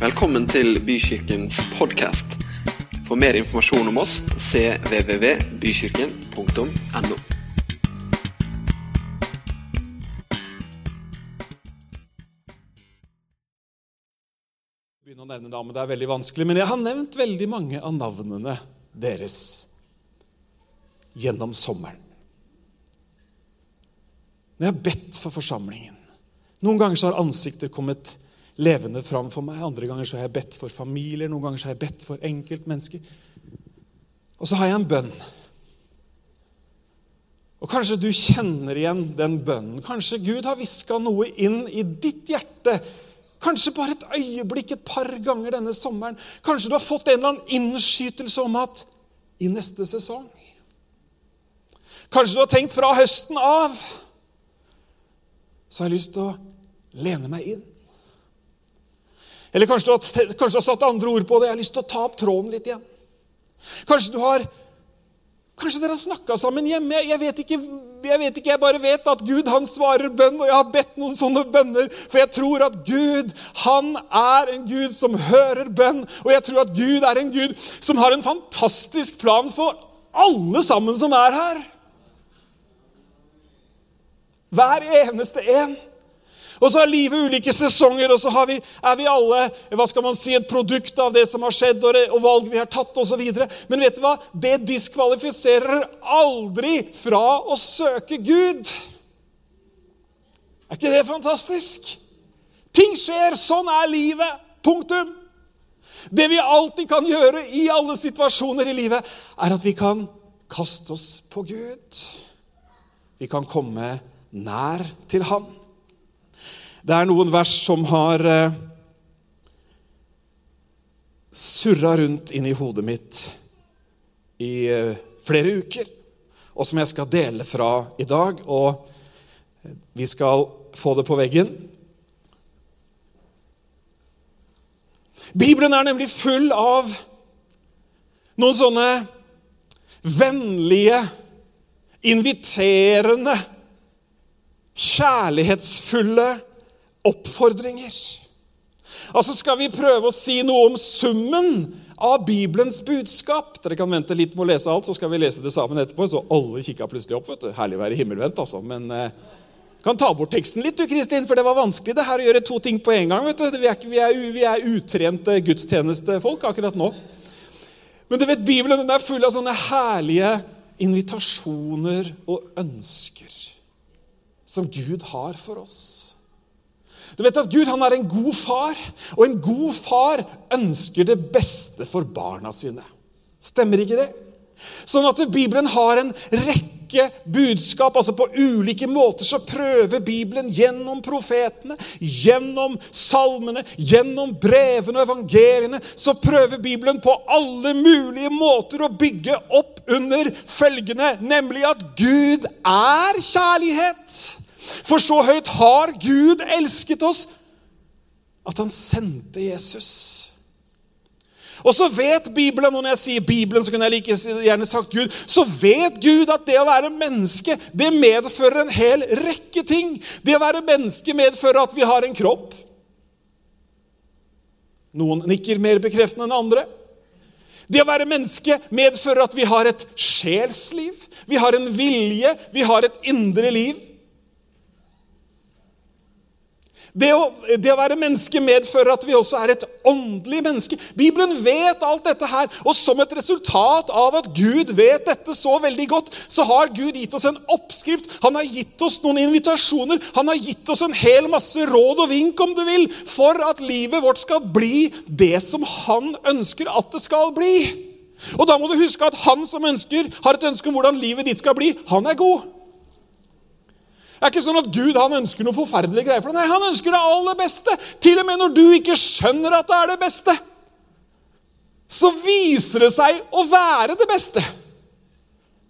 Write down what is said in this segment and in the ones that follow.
Velkommen til Bykirkens podkast. For mer informasjon om oss cvvvbykirken.no. begynne å nevne damer, det er veldig vanskelig, men jeg har nevnt veldig mange av navnene deres gjennom sommeren. Når jeg har bedt for forsamlingen Noen ganger så har ansikter kommet levende fram for meg, andre ganger så har jeg bedt for familier, noen ganger så har jeg bedt for enkeltmennesker. Og så har jeg en bønn. Og Kanskje du kjenner igjen den bønnen. Kanskje Gud har hviska noe inn i ditt hjerte Kanskje bare et øyeblikk et par ganger denne sommeren. Kanskje du har fått en eller annen innskytelse om at i neste sesong Kanskje du har tenkt fra høsten av så har jeg lyst til å lene meg inn. Eller kanskje du, har, kanskje du har satt andre ord på det. Jeg har lyst til å ta opp tråden litt igjen. Kanskje du har Kanskje dere har snakka sammen hjemme. Jeg vet, ikke, jeg vet ikke, jeg bare vet at Gud han svarer bønn, og jeg har bedt noen sånne bønner. For jeg tror at Gud han er en Gud som hører bønn. Og jeg tror at Gud er en Gud som har en fantastisk plan for alle sammen som er her. Hver eneste en. Og så er livet ulike sesonger, og så vi, er vi alle hva skal man si, et produkt av det som har skjedd, og, og valg vi har tatt osv. Men vet du hva? det diskvalifiserer aldri fra å søke Gud. Er ikke det fantastisk? Ting skjer. Sånn er livet. Punktum. Det vi alltid kan gjøre i alle situasjoner i livet, er at vi kan kaste oss på Gud. Vi kan komme nær til Han. Det er noen vers som har eh, surra rundt inni hodet mitt i eh, flere uker, og som jeg skal dele fra i dag. Og vi skal få det på veggen. Bibelen er nemlig full av noen sånne vennlige, inviterende, kjærlighetsfulle oppfordringer. Altså Skal vi prøve å si noe om summen av Bibelens budskap Dere kan vente litt med å lese alt, så skal vi lese det sammen etterpå. Så alle kikka plutselig opp. vet du. Herlig å være himmelvendt, altså. Men eh, kan ta bort teksten litt, du, Kristin, for det var vanskelig det her å gjøre to ting på en gang. vet du. Vi er, vi er, vi er utrente gudstjenestefolk akkurat nå. Men du vet, Bibelen den er full av sånne herlige invitasjoner og ønsker som Gud har for oss. Du vet at Gud han er en god far, og en god far ønsker det beste for barna sine. Stemmer ikke det? Sånn at Bibelen har en rekke budskap. altså På ulike måter så prøver Bibelen gjennom profetene, gjennom salmene, gjennom brevene og evangeliene, så prøver Bibelen på alle mulige måter å bygge opp under følgende, nemlig at Gud er kjærlighet. For så høyt har Gud elsket oss at han sendte Jesus. Og så vet Bibelen, og når jeg sier Bibelen, så kunne jeg like gjerne sagt Gud, så vet Gud at det å være menneske det medfører en hel rekke ting. Det å være menneske medfører at vi har en kropp. Noen nikker mer bekreftende enn andre. Det å være menneske medfører at vi har et sjelsliv, vi har en vilje, vi har et indre liv. Det å, det å, være menneske medfører at vi også er et åndelig menneske. Bibelen vet alt dette her, og som et resultat av at Gud vet dette så veldig godt, så har Gud gitt oss en oppskrift, han har gitt oss noen invitasjoner, han har gitt oss en hel masse råd og vink, om du vil, for at livet vårt skal bli det som han ønsker at det skal bli. Og da må du huske at han som ønsker, har et ønske om hvordan livet ditt skal bli. Han er god. Det er ikke sånn at Gud han ønsker noe forferdelige greier for deg. Nei, han ønsker det aller beste. Til og med når du ikke skjønner at det er det beste, så viser det seg å være det beste.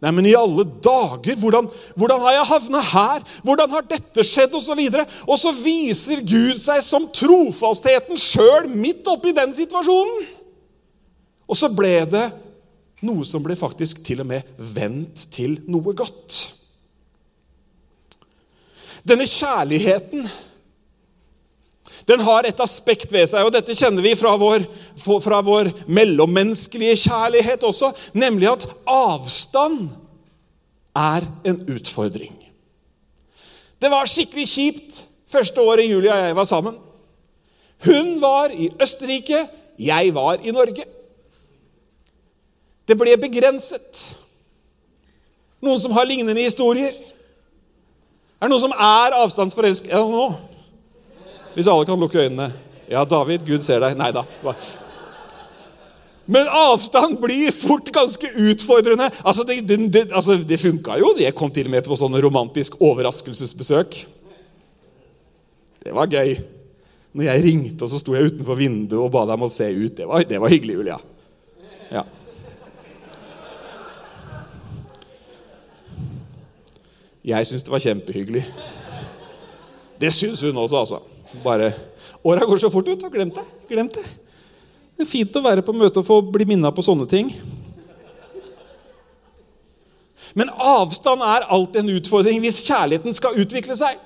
Nei, men i alle dager, hvordan, hvordan har jeg havna her? Hvordan har dette skjedd? Og så, videre. og så viser Gud seg som trofastheten sjøl midt oppi den situasjonen. Og så ble det noe som ble faktisk til og med vendt til noe godt. Denne kjærligheten Den har et aspekt ved seg, og dette kjenner vi fra vår, fra vår mellommenneskelige kjærlighet også, nemlig at avstand er en utfordring. Det var skikkelig kjipt første året Julia og jeg var sammen. Hun var i Østerrike, jeg var i Norge. Det ble begrenset. Noen som har lignende historier? Er det noen som er avstandsforelska nå? Hvis alle kan lukke øynene. Ja, David, Gud ser deg. Nei da. Men avstand blir fort ganske utfordrende. Altså, Det, det, altså, det funka jo. Jeg kom til og med på sånne romantisk overraskelsesbesøk. Det var gøy. Når jeg ringte, og så sto jeg utenfor vinduet og ba dem å se ut. Det var, det var hyggelig, Julia. Ja. Jeg syns det var kjempehyggelig. Det syns hun også, altså. Bare Åra går så fort ut. og glemt det. Glemt det. Det er fint å være på møte og få bli minna på sånne ting. Men avstand er alltid en utfordring hvis kjærligheten skal utvikle seg.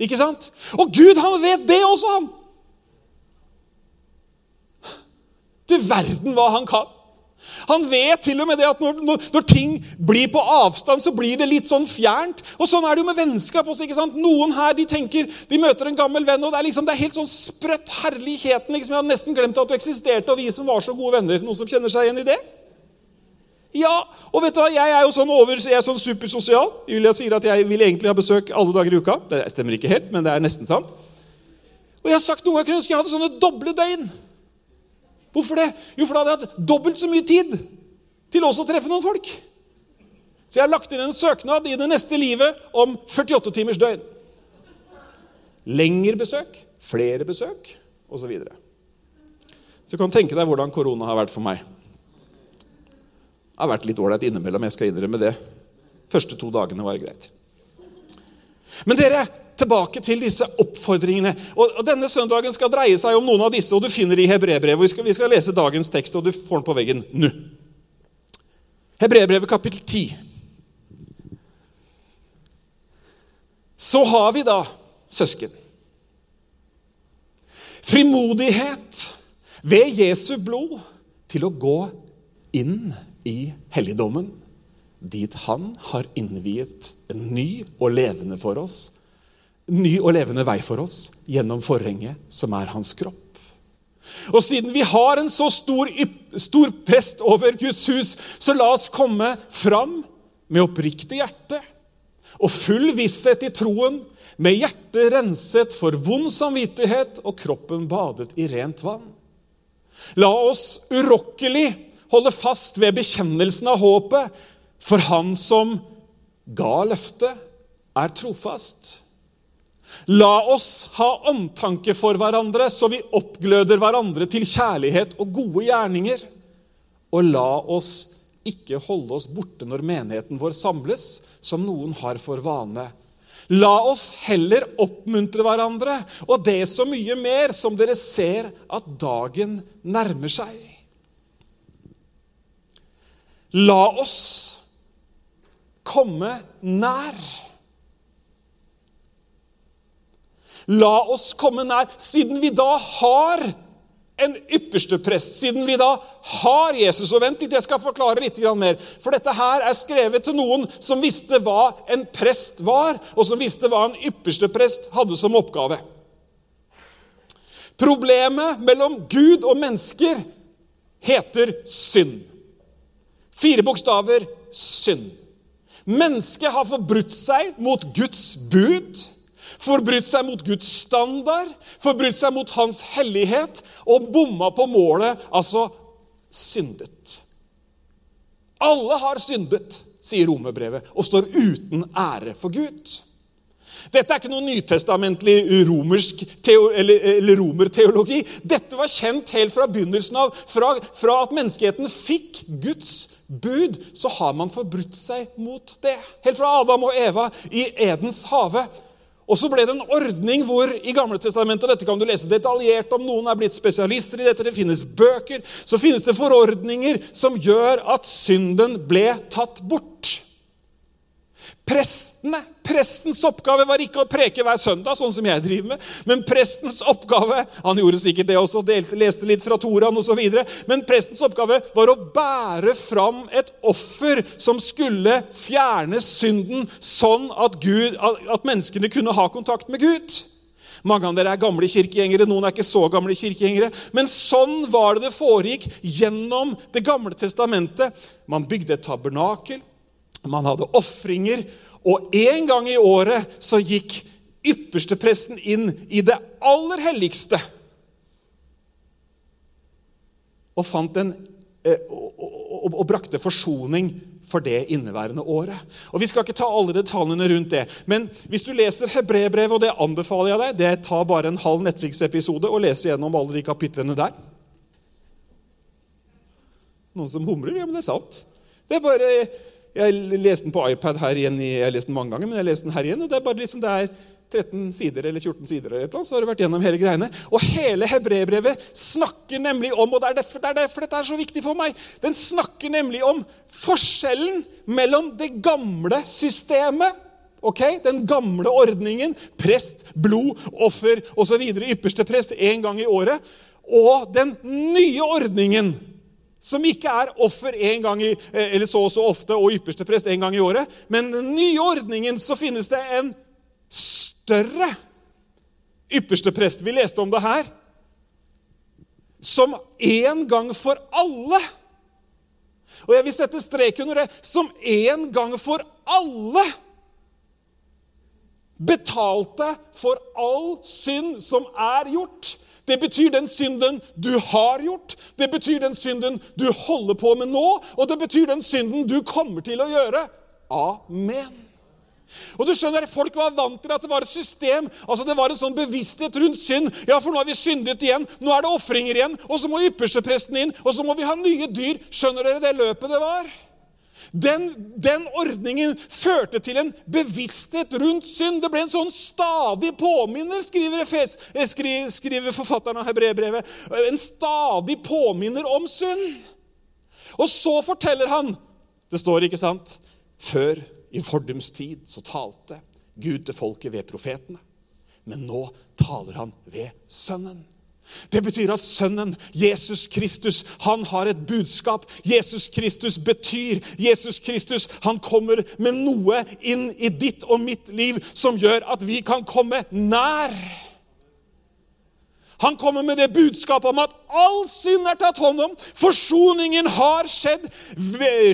Ikke sant? Og Gud, han vet det også, han! Du verden hva han kan. Han vet til og med det at når, når, når, ting blir på avstand, så blir det litt sånn fjernt. Og Sånn er det jo med vennskap også. ikke sant? Noen her de tenker, de møter en gammel venn, og det er liksom, det er helt sånn sprøtt. Herligheten. liksom, Jeg hadde nesten glemt at du eksisterte, og vi som var så gode venner. Noen som kjenner seg igjen i det? Ja, og vet du hva, Jeg er jo sånn over, jeg er sånn supersosial. Julia sier at jeg vil egentlig ha besøk alle dager i uka. Det stemmer ikke helt, men det er nesten sant. Og jeg har sagt noen ganger jeg hadde sånne doble døgn. Hvorfor det? Jo, for da hadde jeg hatt dobbelt så mye tid til også å treffe noen folk. Så jeg har lagt inn en søknad i det neste livet om 48 timers døgn. Lengre besøk, flere besøk osv. Så, videre. så du tenke deg hvordan korona har vært for meg. Det har vært litt ålreit innimellom, jeg skal innrømme det. Første to dagene var greit. Men dere, tilbake til disse oppfordringene. Og, og Denne søndagen skal dreie seg om noen av disse, og du finner det i Hebrebrevet. Vi, vi skal lese dagens tekst, og du får den på veggen nå. Hebrebrevet kapittel 10. Så har vi da, søsken, frimodighet ved Jesu blod til å gå inn i helligdommen, dit Han har innviet en ny og levende for oss ny og levende vei for oss gjennom forhenget, som er hans kropp. Og siden vi har en så stor, stor prest over Guds hus, så la oss komme fram med oppriktig hjerte og full visshet i troen, med hjertet renset for vond samvittighet og kroppen badet i rent vann. La oss urokkelig holde fast ved bekjennelsen av håpet, for Han som ga løftet, er trofast. La oss ha omtanke for hverandre, så vi oppgløder hverandre til kjærlighet og gode gjerninger. Og la oss ikke holde oss borte når menigheten vår samles, som noen har for vane. La oss heller oppmuntre hverandre, og det så mye mer som dere ser at dagen nærmer seg. La oss komme nær. La oss komme nær, siden vi da har en ypperste prest, siden vi da har Jesus. Og vent litt, jeg skal forklare litt mer. For dette her er skrevet til noen som visste hva en prest var, og som visste hva en ypperste prest hadde som oppgave. Problemet mellom Gud og mennesker heter synd. Fire bokstaver synd. Mennesket har forbrutt seg mot Guds bud forbrutt seg mot Guds standard, forbrutt seg mot hans hellighet og bomma på målet, altså syndet. Alle har syndet, sier romerbrevet, og står uten ære for Gud. Dette er ikke noe nytestamentlig romersk eller, eller romerteologi. Dette var kjent helt fra begynnelsen av. Fra, fra at menneskeheten fikk Guds bud, så har man forbrutt seg mot det. Helt fra Adam og Eva i Edens hage og så ble det en ordning hvor i Gamle testamentet, og dette kan du lese detaljert om, noen er blitt spesialister i dette, det finnes bøker, så finnes det forordninger som gjør at synden ble tatt bort. Prestene, Prestens oppgave var ikke å preke hver søndag, sånn som jeg driver med. Men prestens oppgave han gjorde sikkert det også, delte, leste litt fra Toraen osv. Men prestens oppgave var å bære fram et offer som skulle fjerne synden, sånn at, Gud, at menneskene kunne ha kontakt med Gud. Mange av dere er gamle kirkegjengere, noen er ikke så gamle kirkegjengere. Men sånn var det det foregikk gjennom Det gamle testamentet. Man bygde et tabernakel, man hadde ofringer, og en gang i året så gikk ypperstepresten inn i det aller helligste og en eh, og, og, og, brakte forsoning for det inneværende året. Og Vi skal ikke ta alle detaljene rundt det, men hvis du leser Hebrebrevet, og det anbefaler jeg deg, det tar bare en halv Netflix-episode å lese gjennom alle de kapitlene der. Noen som humrer? Ja, men det er sant. Det er bare, Jeg leste den på iPad her igjen, jeg har den mange ganger, men jeg leste den her igjen, og det er bare liksom det er 13 sider eller 14 sider, eller et eller annet, så har du vært gjennom hele greiene. Og hele hebreerbrevet snakker nemlig om og det er, derfor, det er derfor dette er så viktig for meg, den snakker nemlig om forskjellen mellom det gamle systemet ok, Den gamle ordningen, prest, blod, offer osv. Ypperste prest én gang i året. Og den nye ordningen, som ikke er offer en gang i, eh, eller så og så ofte og ypperste prest en gang i året. Men den nye ordningen så finnes det en større ypperste prest. Vi leste om det her. Som en gang for alle Og jeg vil sette strek under det. Som en gang for alle betalte for all synd som er gjort. Det betyr den synden du har gjort, det betyr den synden du holder på med nå, og det betyr den synden du kommer til å gjøre. Amen. Og du skjønner, Folk var vant til at det var et system. altså Det var en sånn bevissthet rundt synd. Ja, for nå har vi syndet igjen. Nå er det ofringer igjen. Og så må ypperstepresten inn. Og så må vi ha nye dyr. Skjønner dere det løpet det var? Den, den, ordningen førte til en bevissthet rundt synd. Det ble en sånn stadig påminner, skriver, Efes, skri, skriver forfatteren av Hebrebrevet. En stadig påminner om synd. Og så forteller han Det står, ikke sant? Før i fordums tid så talte Gud til folket ved profetene. Men nå taler han ved Sønnen. Det betyr at Sønnen, Jesus Kristus, han har et budskap. Jesus Kristus betyr Jesus Kristus. Han kommer med noe inn i ditt og mitt liv som gjør at vi kan komme nær. Han kommer med det budskapet om at all synd er tatt hånd om. Forsoningen har skjedd.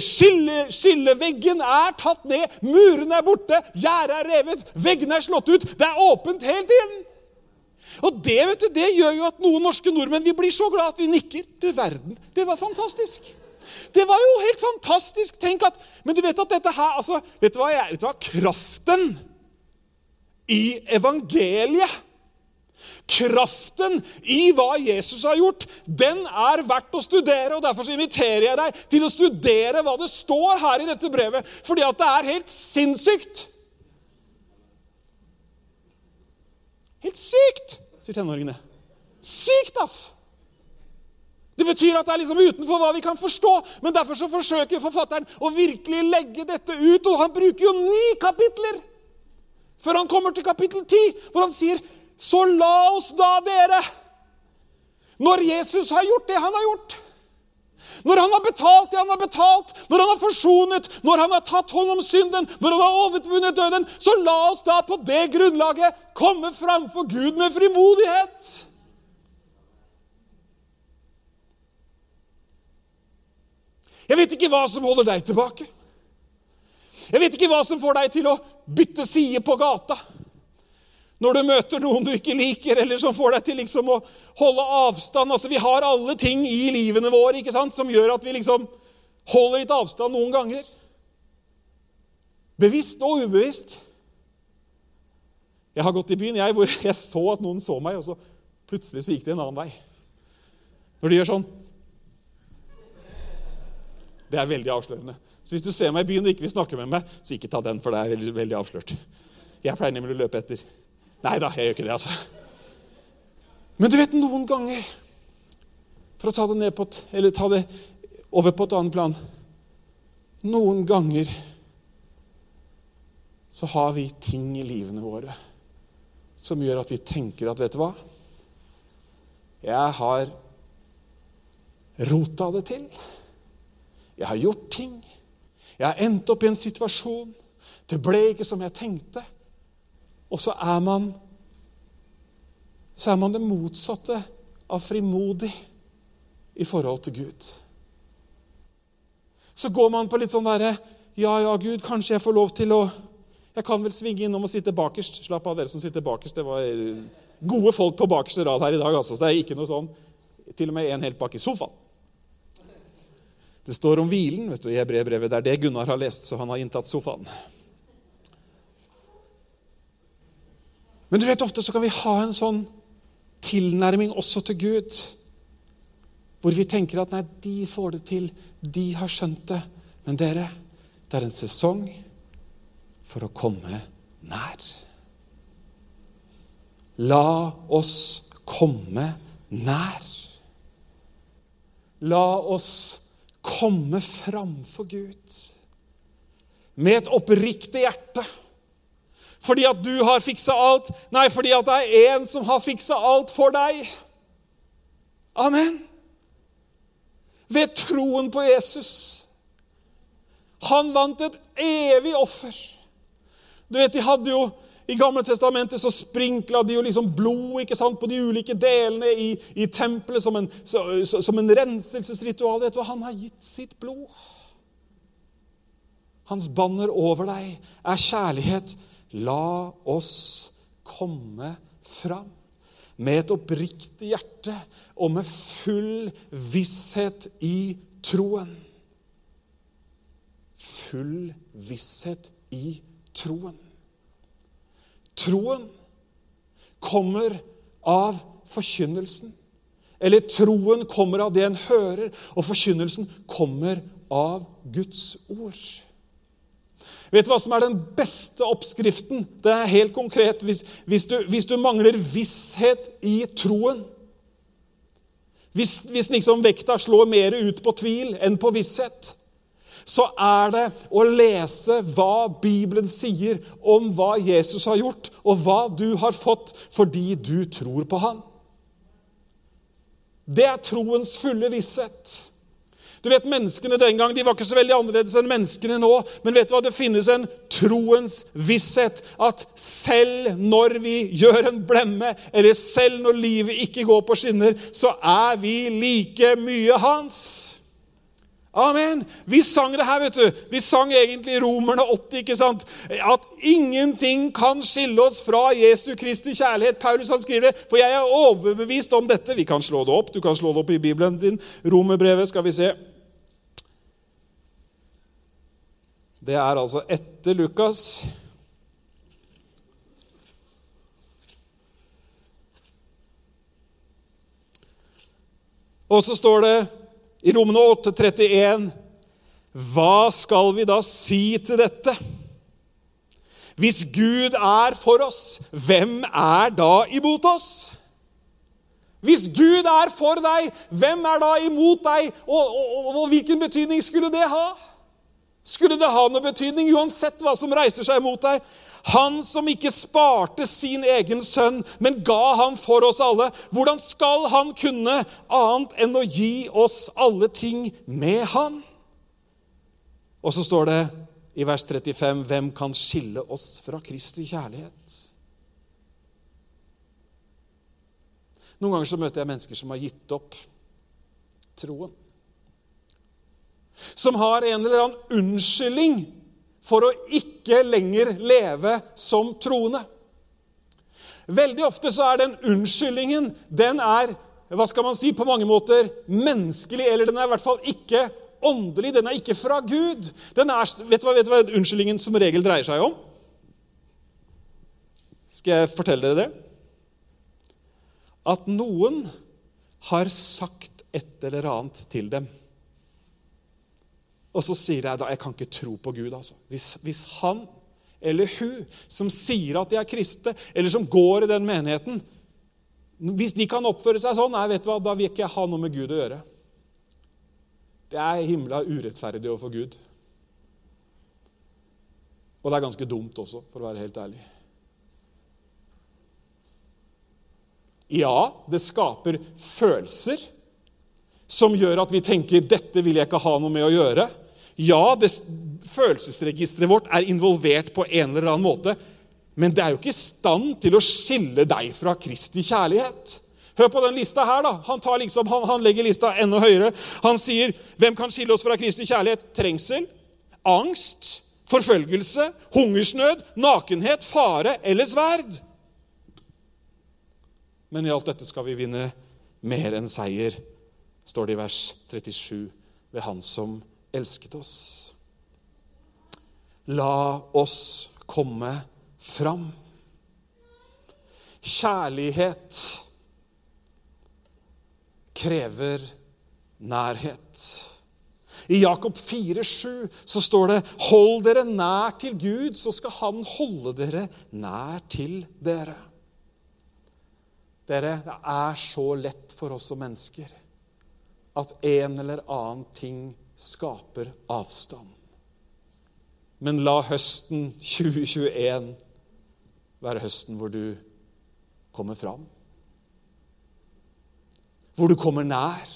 Skille, skilleveggen er tatt ned. Murene er borte. Gjerdet er revet. Veggene er slått ut. Det er åpent helt inn. Og det, vet du, det gjør jo at noen norske nordmenn vi blir så glad at vi nikker. Du verden, det var fantastisk. Det var jo helt fantastisk. Tenk at, Men du vet at dette her altså, vet du hva, jeg, vet du hva? Kraften i evangeliet Kraften i hva Jesus har gjort, den er verdt å studere. og Derfor så inviterer jeg deg til å studere hva det står her i dette brevet. Fordi at det er helt sinnssykt. Helt sykt, sier tenåringene. Sykt, ass! Det betyr at det er liksom utenfor hva vi kan forstå. Men derfor så forsøker forfatteren å virkelig legge dette ut. Og han bruker jo ni kapitler før han kommer til kapittel ti, hvor han sier så la oss da, dere, når Jesus har gjort det han har gjort når han har betalt det han har betalt, når han har forsonet, når han har tatt hånd om synden, når han har overvunnet døden, så la oss da på det grunnlaget komme framfor Gud med frimodighet. Jeg vet ikke hva som holder deg tilbake. Jeg vet ikke hva som får deg til å bytte side på gata. Når du møter noen du ikke liker, eller som får deg til liksom å holde avstand altså Vi har alle ting i livene våre ikke sant, som gjør at vi liksom holder litt avstand noen ganger. Bevisst og ubevisst. Jeg har gått i byen jeg, hvor jeg så at noen så meg, og så plutselig så gikk det en annen vei. Når de gjør sånn Det er veldig avslørende. Så hvis du ser meg i byen og ikke vil snakke med meg, så ikke ta den, for det er veldig, veldig avslørt. Jeg pleier nemlig å løpe etter. Nei da, jeg gjør ikke det, altså. Men du vet, noen ganger For å ta det, ned på eller ta det over på et annet plan Noen ganger så har vi ting i livene våre som gjør at vi tenker at vet du hva? Jeg har rota det til. Jeg har gjort ting. Jeg har endt opp i en situasjon. Det ble ikke som jeg tenkte. Og så er man så er man det motsatte av frimodig i forhold til Gud. Så går man på litt sånn derre Ja, ja, Gud, kanskje jeg får lov til å Jeg kan vel svinge innom og sitte bakerst. Slapp av, dere som sitter bakerst. Det var gode folk på bakerste rad her i dag. altså, så det er ikke noe sånn. Til og med en helt bak i sofaen. Det står om hvilen vet du, i Hebreerbrevet. Det er det Gunnar har lest, så han har inntatt sofaen. Men du vet, ofte så kan vi ha en sånn tilnærming også til Gud, hvor vi tenker at nei, de får det til, de har skjønt det. Men dere, det er en sesong for å komme nær. La oss komme nær. La oss komme framfor Gud med et oppriktig hjerte fordi at du har fiksa alt. Nei, fordi at det er en som har fiksa alt for deg. Amen. Ved troen på Jesus. Han vant et evig offer. Du vet, de hadde jo I Gamle testamentet så sprinkla de jo liksom blod ikke sant, på de ulike delene i, i tempelet som en, så, som en renselsesritual. Vet du hva? Han har gitt sitt blod. Hans banner over deg er kjærlighet La oss komme fram med et oppriktig hjerte og med full visshet i troen. Full visshet i troen. Troen kommer av forkynnelsen. Eller troen kommer av det en hører, og forkynnelsen kommer av Guds ord. Vet du hva som er den beste oppskriften? Det er helt konkret. Hvis, hvis, du, hvis du, mangler visshet i troen Hvis, hvis liksom vekta slår mer ut på tvil enn på visshet, så er det å lese hva Bibelen sier om hva Jesus har gjort, og hva du har fått fordi du tror på ham. Det er troens fulle visshet. Du vet, Menneskene den gang de var ikke så veldig annerledes enn menneskene nå. Men vet du hva? det finnes en troens visshet. At selv når vi gjør en blemme, eller selv når livet ikke går på skinner, så er vi like mye hans. Amen. Vi sang det her, vet du. Vi sang egentlig Romerne 80. ikke sant? At ingenting kan skille oss fra Jesu Kristi kjærlighet. Paulus han skriver det. For jeg er overbevist om dette. Vi kan slå det opp. Du kan slå det opp i Bibelen din. Romerbrevet, skal vi se. Det er altså etter Lukas. Og så står det i Romene 31 Hva skal vi da si til dette? Hvis Gud er for oss, hvem er da imot oss? Hvis Gud er for deg, hvem er da imot deg? Og, og, og, og hvilken betydning skulle det ha? Skulle det ha noe betydning, uansett hva som reiser seg mot deg? Han som ikke sparte sin egen sønn, men ga ham for oss alle. Hvordan skal han kunne annet enn å gi oss alle ting med han? Og så står det i vers 35.: Hvem kan skille oss fra Kristi kjærlighet? Noen ganger så møter jeg mennesker som har gitt opp troen som har en eller annen unnskyldning for å ikke lenger leve som troende. Veldig ofte så er den unnskyldningen den er hva skal man si, på mange måter menneskelig, eller den er i hvert fall ikke åndelig. Den er ikke fra Gud. Den er, vet, du hva, vet du hva unnskyldningen som regel dreier seg om? Skal jeg fortelle dere det? At noen har sagt et eller annet til dem. Og så sier jeg da jeg kan ikke tro på Gud. altså. Hvis, hvis han eller hun som sier at de er kristne, eller som går i den menigheten Hvis de kan oppføre seg sånn, nei, vet du hva, da vil ikke jeg ha noe med Gud å gjøre. Det er himla urettferdig overfor Gud. Og det er ganske dumt også, for å være helt ærlig. Ja, det skaper følelser som gjør at vi tenker 'dette vil jeg ikke ha noe med å gjøre'. Ja, det, følelsesregisteret vårt er involvert på en eller annen måte. Men det er jo ikke i stand til å skille deg fra Kristi kjærlighet. Hør på den lista her. da. Han, liksom, han, han legger lista enda høyere. Han sier, 'Hvem kan skille oss fra Kristi kjærlighet?' Trengsel, angst, forfølgelse, hungersnød, nakenhet, fare eller sverd. Men i alt dette skal vi vinne mer enn seier, står det i vers 37, ved Han som elsket oss. La oss komme fram. Kjærlighet krever nærhet. I Jakob 4,7 så står det:" Hold dere nær til Gud, så skal Han holde dere nær til dere. Dere, det er så lett for oss som mennesker at en eller annen ting skaper avstand. Men la høsten 2021 være høsten hvor du kommer fram. Hvor du kommer nær.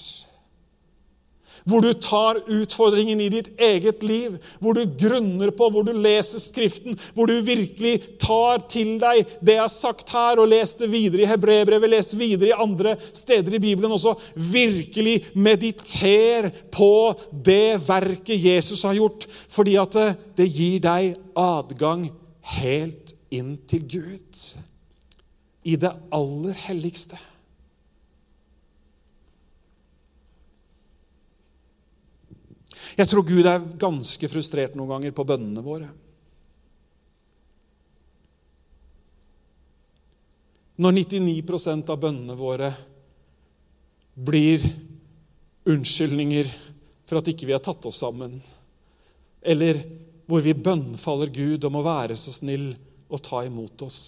Hvor du tar utfordringen i ditt eget liv, hvor du grunner på, hvor du leser Skriften, hvor du virkelig tar til deg det jeg har sagt her, og les det videre i Hebrebrevet, les videre i andre steder i Bibelen også. Virkelig mediter på det verket Jesus har gjort, fordi at det, gir deg adgang helt inn til Gud. I det aller helligste. Jeg tror Gud er ganske frustrert noen ganger på bønnene våre. Når 99 av bønnene våre blir unnskyldninger for at ikke vi har tatt oss sammen, eller hvor vi bønnfaller Gud om å være så snill og ta imot oss.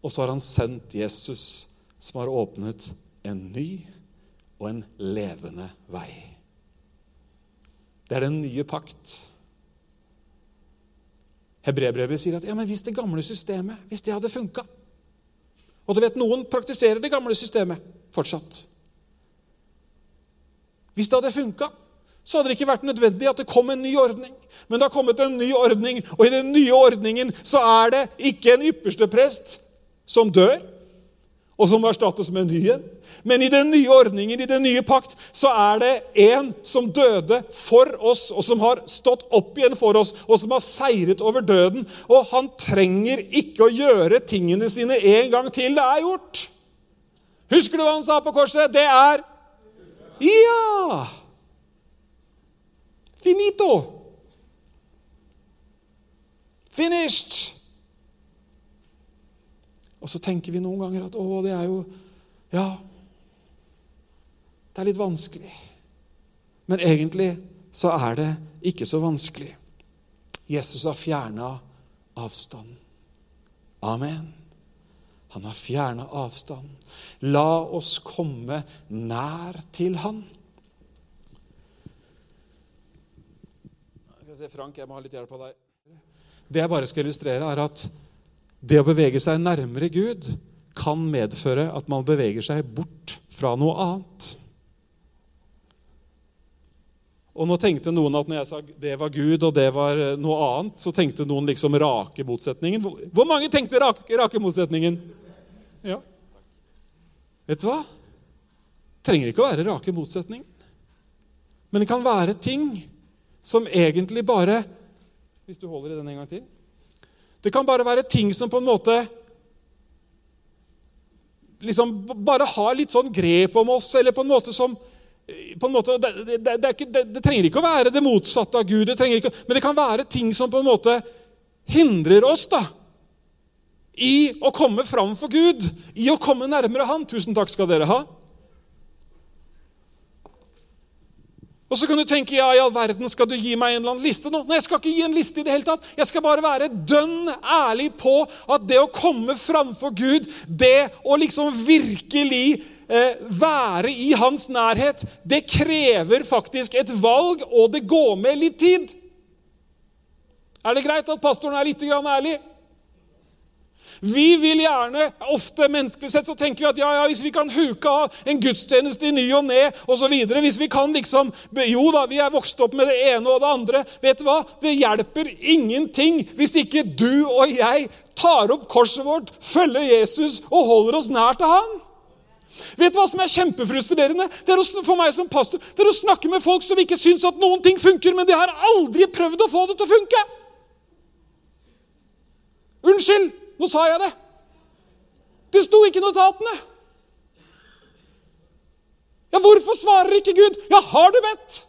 Og så har han sendt Jesus, som har åpnet en ny og en levende vei. Det er den nye pakt. Hebrebrevet sier at ja, men hvis det gamle systemet hvis det hadde funka Og du vet, noen praktiserer det gamle systemet fortsatt. Hvis det hadde funka, så hadde det ikke vært nødvendig at det kom en ny ordning. Men det har kommet en ny ordning, og i den nye ordningen så er det ikke en ypperste prest som dør, og som erstattes med en ny en. Men i den nye ordningen, i den nye pakt, så er det en som døde for oss, og som har stått opp igjen for oss, og som har seiret over døden. Og han trenger ikke å gjøre tingene sine en gang til. Det er gjort. Husker du hva han sa på korset? Det er Ja! Finito. Finished. Og så tenker vi noen ganger at å, det er jo Ja, det er litt vanskelig. Men egentlig så er det ikke så vanskelig. Jesus har fjerna avstanden. Amen. Han har fjerna avstanden. La oss komme nær til Han. Frank, jeg må ha litt hjelp av deg. Det jeg bare skal illustrere, er at det å bevege seg nærmere Gud kan medføre at man beveger seg bort fra noe annet. Og nå tenkte noen at når jeg sa det var Gud og det var eh, noe annet, så tenkte noen liksom rake motsetningen. Hvor mange tenkte rake, rake motsetningen? Ja. Vet du hva? Trenger ikke å være rake motsetninger. Men det kan være ting som egentlig bare Hvis du holder i den en gang til det kan bare være ting som på en måte liksom bare har litt sånn grep om oss, eller på en måte som på en måte, det, det, det, ikke, det, trenger ikke å være det motsatte av Gud, ikke, men det kan være ting som på en måte hindrer oss da, i å komme fram for Gud, i å komme nærmere Han. Tusen takk skal dere ha. Og så kan du tenke ja, i all verden skal du gi meg en eller annen liste nå. Nei, jeg skal ikke gi en liste i det hele tatt. Jeg skal bare være dønn ærlig på at det å komme framfor Gud, det å liksom virkelig eh, være i hans nærhet, det krever faktisk et valg, og det går med litt tid. Er det greit at pastoren er litt ærlig? Vi vil gjerne, ofte menneskelig sett, så tenker vi at ja, ja, hvis vi kan huke av en gudstjeneste i ny og ne osv. Hvis vi kan liksom Jo da, vi er vokst opp med det ene og det andre. Vet du hva? Det hjelper ingenting hvis ikke du og jeg tar opp korset vårt, følger Jesus og holder oss nær til Han. Vet du hva som er kjempefrustrerende? Det er å, for meg som pastor, det er å snakke med folk som ikke syns at noen ting funker, men de har aldri prøvd å få det til å funke. Unnskyld, nå sa jeg det. Det sto ikke i notatene. Ja, hvorfor svarer ikke Gud? Ja, har du bedt?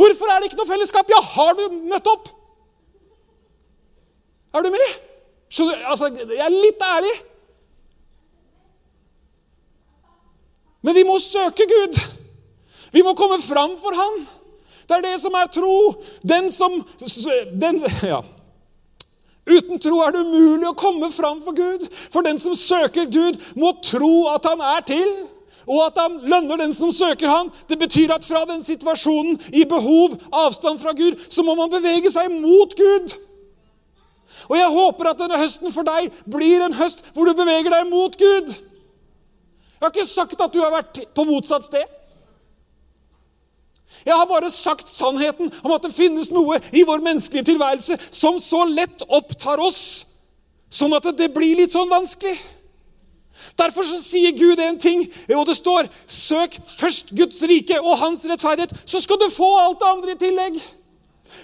Hvorfor er det ikke noe fellesskap? Ja, har du møtt opp? Er du med? Så, altså, jeg er litt ærlig. Men vi må søke Gud. Vi må komme fram for Han. Det er det som er tro. Den som den, ja. Uten tro er det umulig å komme fram for Gud. For den som søker Gud, må tro at han er til, og at han lønner den som søker ham. Det betyr at fra den situasjonen i behov, avstand fra Gud, så må man bevege seg mot Gud. Og jeg håper at denne høsten for deg blir en høst hvor du beveger deg mot Gud. Jeg har ikke sagt at du har vært på motsatt sted. Jeg har bare sagt sannheten om at det finnes noe i vår menneskelige tilværelse som så lett opptar oss, sånn at det blir litt sånn vanskelig. Derfor så sier Gud en ting, og det står 'Søk først Guds rike og hans rettferdighet', så skal du få alt det andre i tillegg.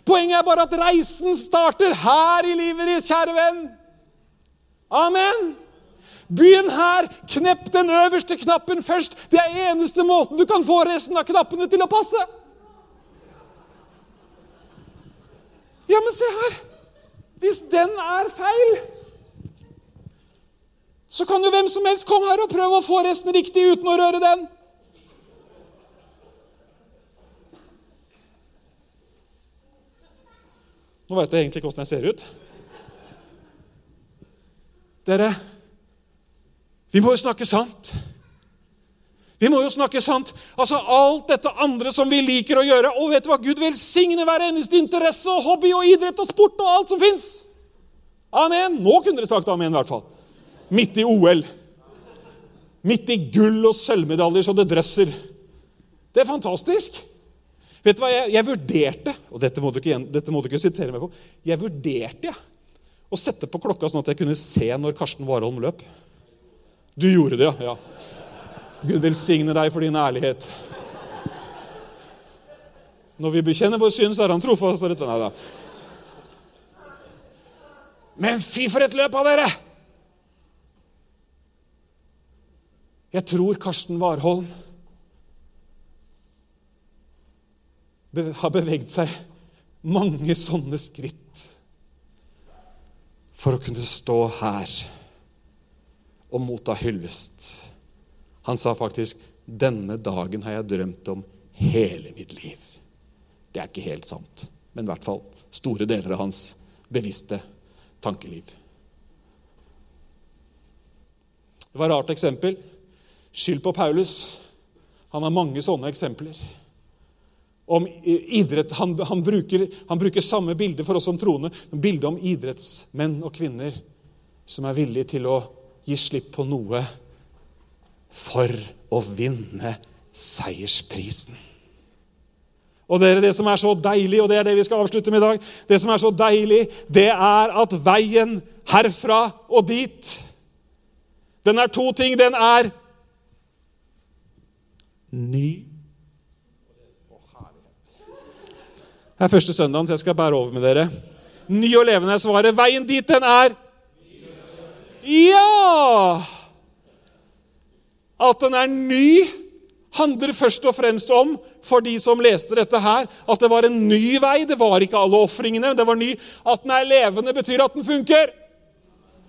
Poenget er bare at reisen starter her i livet ditt, kjære venn. Amen. Begynn her. Knepp den øverste knappen først. Det er eneste måten du kan få resten av knappene til å passe. Ja, men se her! Hvis den er feil, så kan jo hvem som helst komme her og prøve å få resten riktig uten å røre den. Nå veit jeg egentlig ikke åssen jeg ser ut. Dere, vi må jo snakke sant. Vi må jo snakke sant. Altså Alt dette andre som vi liker å gjøre. Og vet du hva? Gud velsigne hver eneste interesse og hobby og idrett og sport og alt som fins. Amen. Nå kunne dere sagt amen, i hvert fall. Midt i OL. Midt i gull og sølvmedaljer så det drøsser. Det er fantastisk. Vet du hva, Jeg, jeg vurderte og dette må, ikke, dette må, du ikke, sitere meg på, jeg vurderte ja, å sette på klokka sånn at jeg kunne se når Karsten Warholm løp. Du gjorde det, ja. Gud velsigne deg for din ærlighet. Når vi bekjenner vår synd, så er han trofast for et Nei da. Men fy for et løp av dere! Jeg tror Karsten Warholm har beveget seg mange sånne skritt for å kunne stå her og motta hyllest. Han sa faktisk 'Denne dagen har jeg drømt om hele mitt liv'. Det er ikke helt sant, men i hvert fall store deler av hans bevisste tankeliv. Det var et rart eksempel. Skyld på Paulus. Han har mange sånne eksempler. Om idrett, han, han, bruker, han bruker samme bilde for oss som troende. Bilde om idrettsmenn og -kvinner som er villige til å gi slipp på noe for å vinne seiersprisen. Og dere, Det som er så deilig, og det er det vi skal avslutte med i dag, det som er så deilig, det er at veien herfra og dit Den er to ting. Den er ny Det er første søndagen, så jeg skal bære over med dere. Ny og levende er svaret. Veien dit, den er Ja! At den er ny, handler først og fremst om for de som leste dette her, at det var en ny vei. Det var ikke alle ofringene, det var ny. At den er levende, betyr at den funker.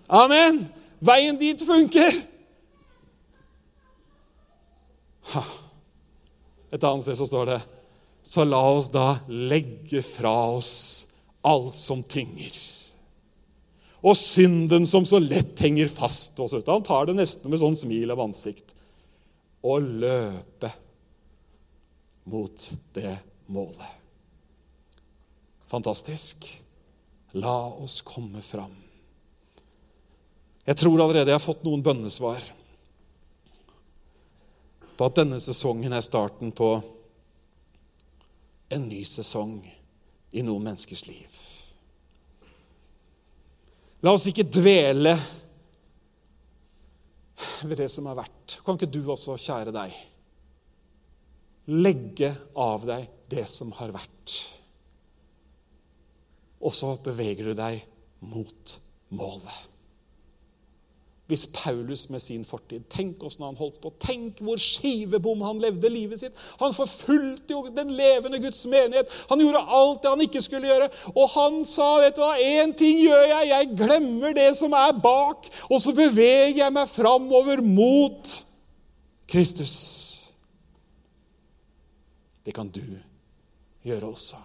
Amen. Veien dit funker. Et annet sted så står det Så la oss da legge fra oss alt som tynger. Og synden som så lett henger fast. oss. Han tar det nesten med sånn smil av ansikt å løpe mot det målet. Fantastisk. La oss komme fram. Jeg tror allerede jeg har fått noen bønnesvar på at denne sesongen er starten på en ny sesong i noen menneskers liv. La oss ikke dvele ved det som har vært. Kan ikke du også, kjære deg, legge av deg det som har vært? Og så beveger du deg mot målet. Hvis Paulus med sin fortid Tenk åssen han holdt på. Tenk hvor skivebom han levde livet sitt. Han forfulgte jo den levende Guds menighet. Han gjorde alt det han ikke skulle gjøre. Og han sa, 'Vet du hva, én ting gjør jeg. Jeg glemmer det som er bak.' 'Og så beveger jeg meg framover mot Kristus.' Det kan du gjøre også.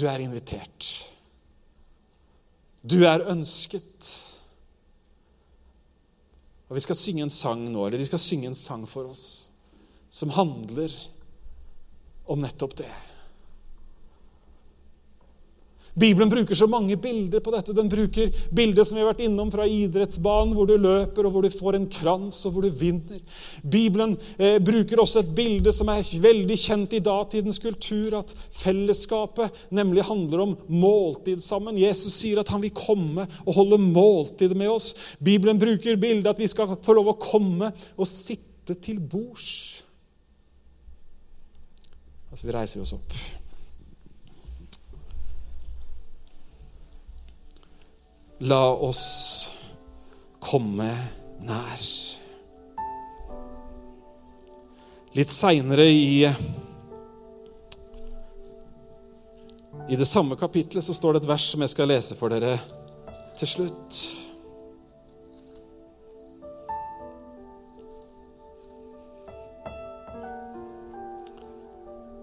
Du er invitert. Du er ønsket. Og Vi skal synge en sang nå, eller de skal synge en sang for oss som handler om nettopp det. Bibelen bruker så mange bilder på dette. Den bruker bilder som vi har vært innom fra idrettsbanen, hvor du løper, og hvor du får en krans, og hvor du vinner. Bibelen eh, bruker også et bilde som er veldig kjent i datidens kultur, at fellesskapet nemlig handler om måltid sammen. Jesus sier at han vil komme og holde måltid med oss. Bibelen bruker bildet at vi skal få lov å komme og sitte til bords. Altså, vi reiser oss opp. La oss komme nær. Litt seinere i, i det samme kapitlet så står det et vers som jeg skal lese for dere til slutt.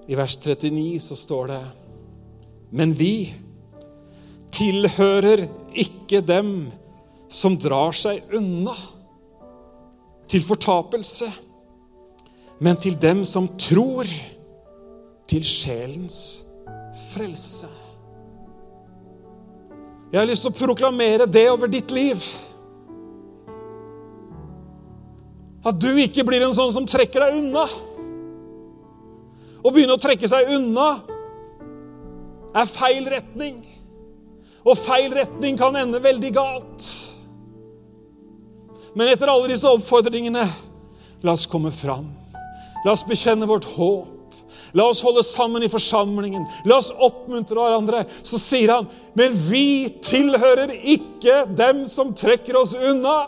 I vers 39 så står det Men vi tilhører ikke dem som drar seg unna til fortapelse, men til dem som tror til sjelens frelse. Jeg har lyst til å proklamere det over ditt liv. At du ikke blir en sånn som trekker deg unna. Å begynne å trekke seg unna er feil retning. Og feil retning kan ende veldig galt. Men etter alle disse oppfordringene, la oss komme fram. La oss bekjenne vårt håp. La oss holde sammen i forsamlingen. La oss oppmuntre hverandre. Så sier han, men vi tilhører ikke dem som trekker oss unna.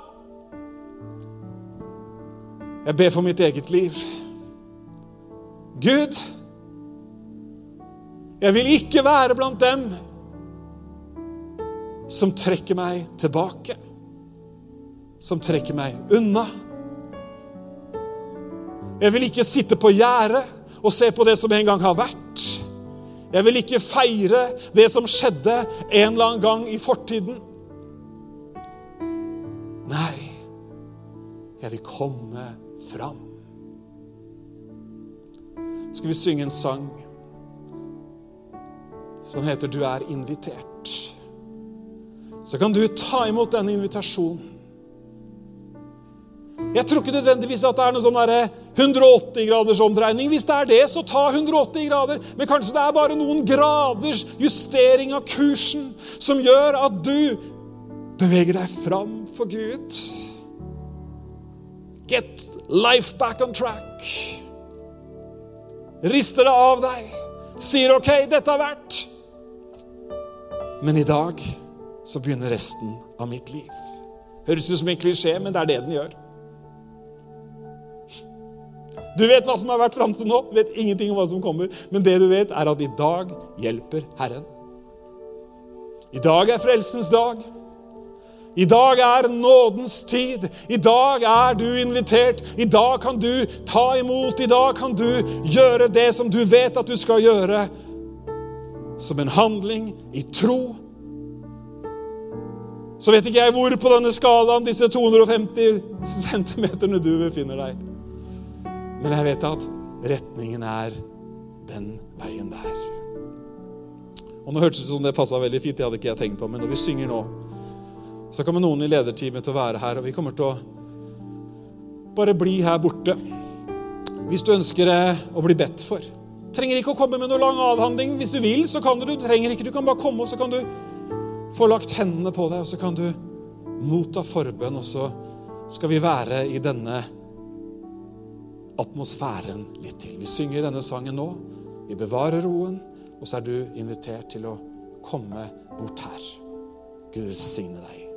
Jeg ber for mitt eget liv. Gud, jeg vil ikke være blant dem som trekker meg tilbake, som trekker meg unna. Jeg vil ikke sitte på gjerdet og se på det som en gang har vært. Jeg vil ikke feire det som skjedde en eller annen gang i fortiden. Nei, jeg vil komme fram. Skal vi synge en sang som heter 'Du er invitert' så kan du ta imot denne invitasjonen. Jeg tror ikke nødvendigvis at det er noe sånn 180 graders omdreining. Hvis det er det, så ta 180 grader. Men kanskje det er bare noen graders justering av kursen som gjør at du beveger deg fram for Gud. Get life back on track. Rister det av deg. Sier OK, dette har vært. Men i dag så begynner resten av mitt liv. Høres ut som en klisjé, men det er det den gjør. Du vet hva som har vært fram til nå, vet ingenting om hva som kommer. Men det du vet, er at i dag hjelper Herren. I dag er frelsens dag. I dag er nådens tid. I dag er du invitert. I dag kan du ta imot. I dag kan du gjøre det som du vet at du skal gjøre. Som en handling i tro så vet ikke jeg hvor på denne skalaen disse 250 centimeterne du befinner deg. Men jeg vet at retningen er den veien der. Og nå hørtes det ut som det passa veldig fint, det hadde ikke jeg tenkt på, men når vi synger nå, så kommer noen i lederteamet til å være her, og vi kommer til å bare bli her borte. Hvis du ønsker å bli bedt for. Trenger ikke å komme med noe lang avhandling. Hvis du vil, så kan du. Du trenger ikke, du kan bare komme, og så kan du få lagt hendene på deg, og så kan du motta forbønn, og så skal vi være i denne atmosfæren litt til. Vi synger denne sangen nå. Vi bevarer roen, og så er du invitert til å komme bort her. Gud velsigne deg.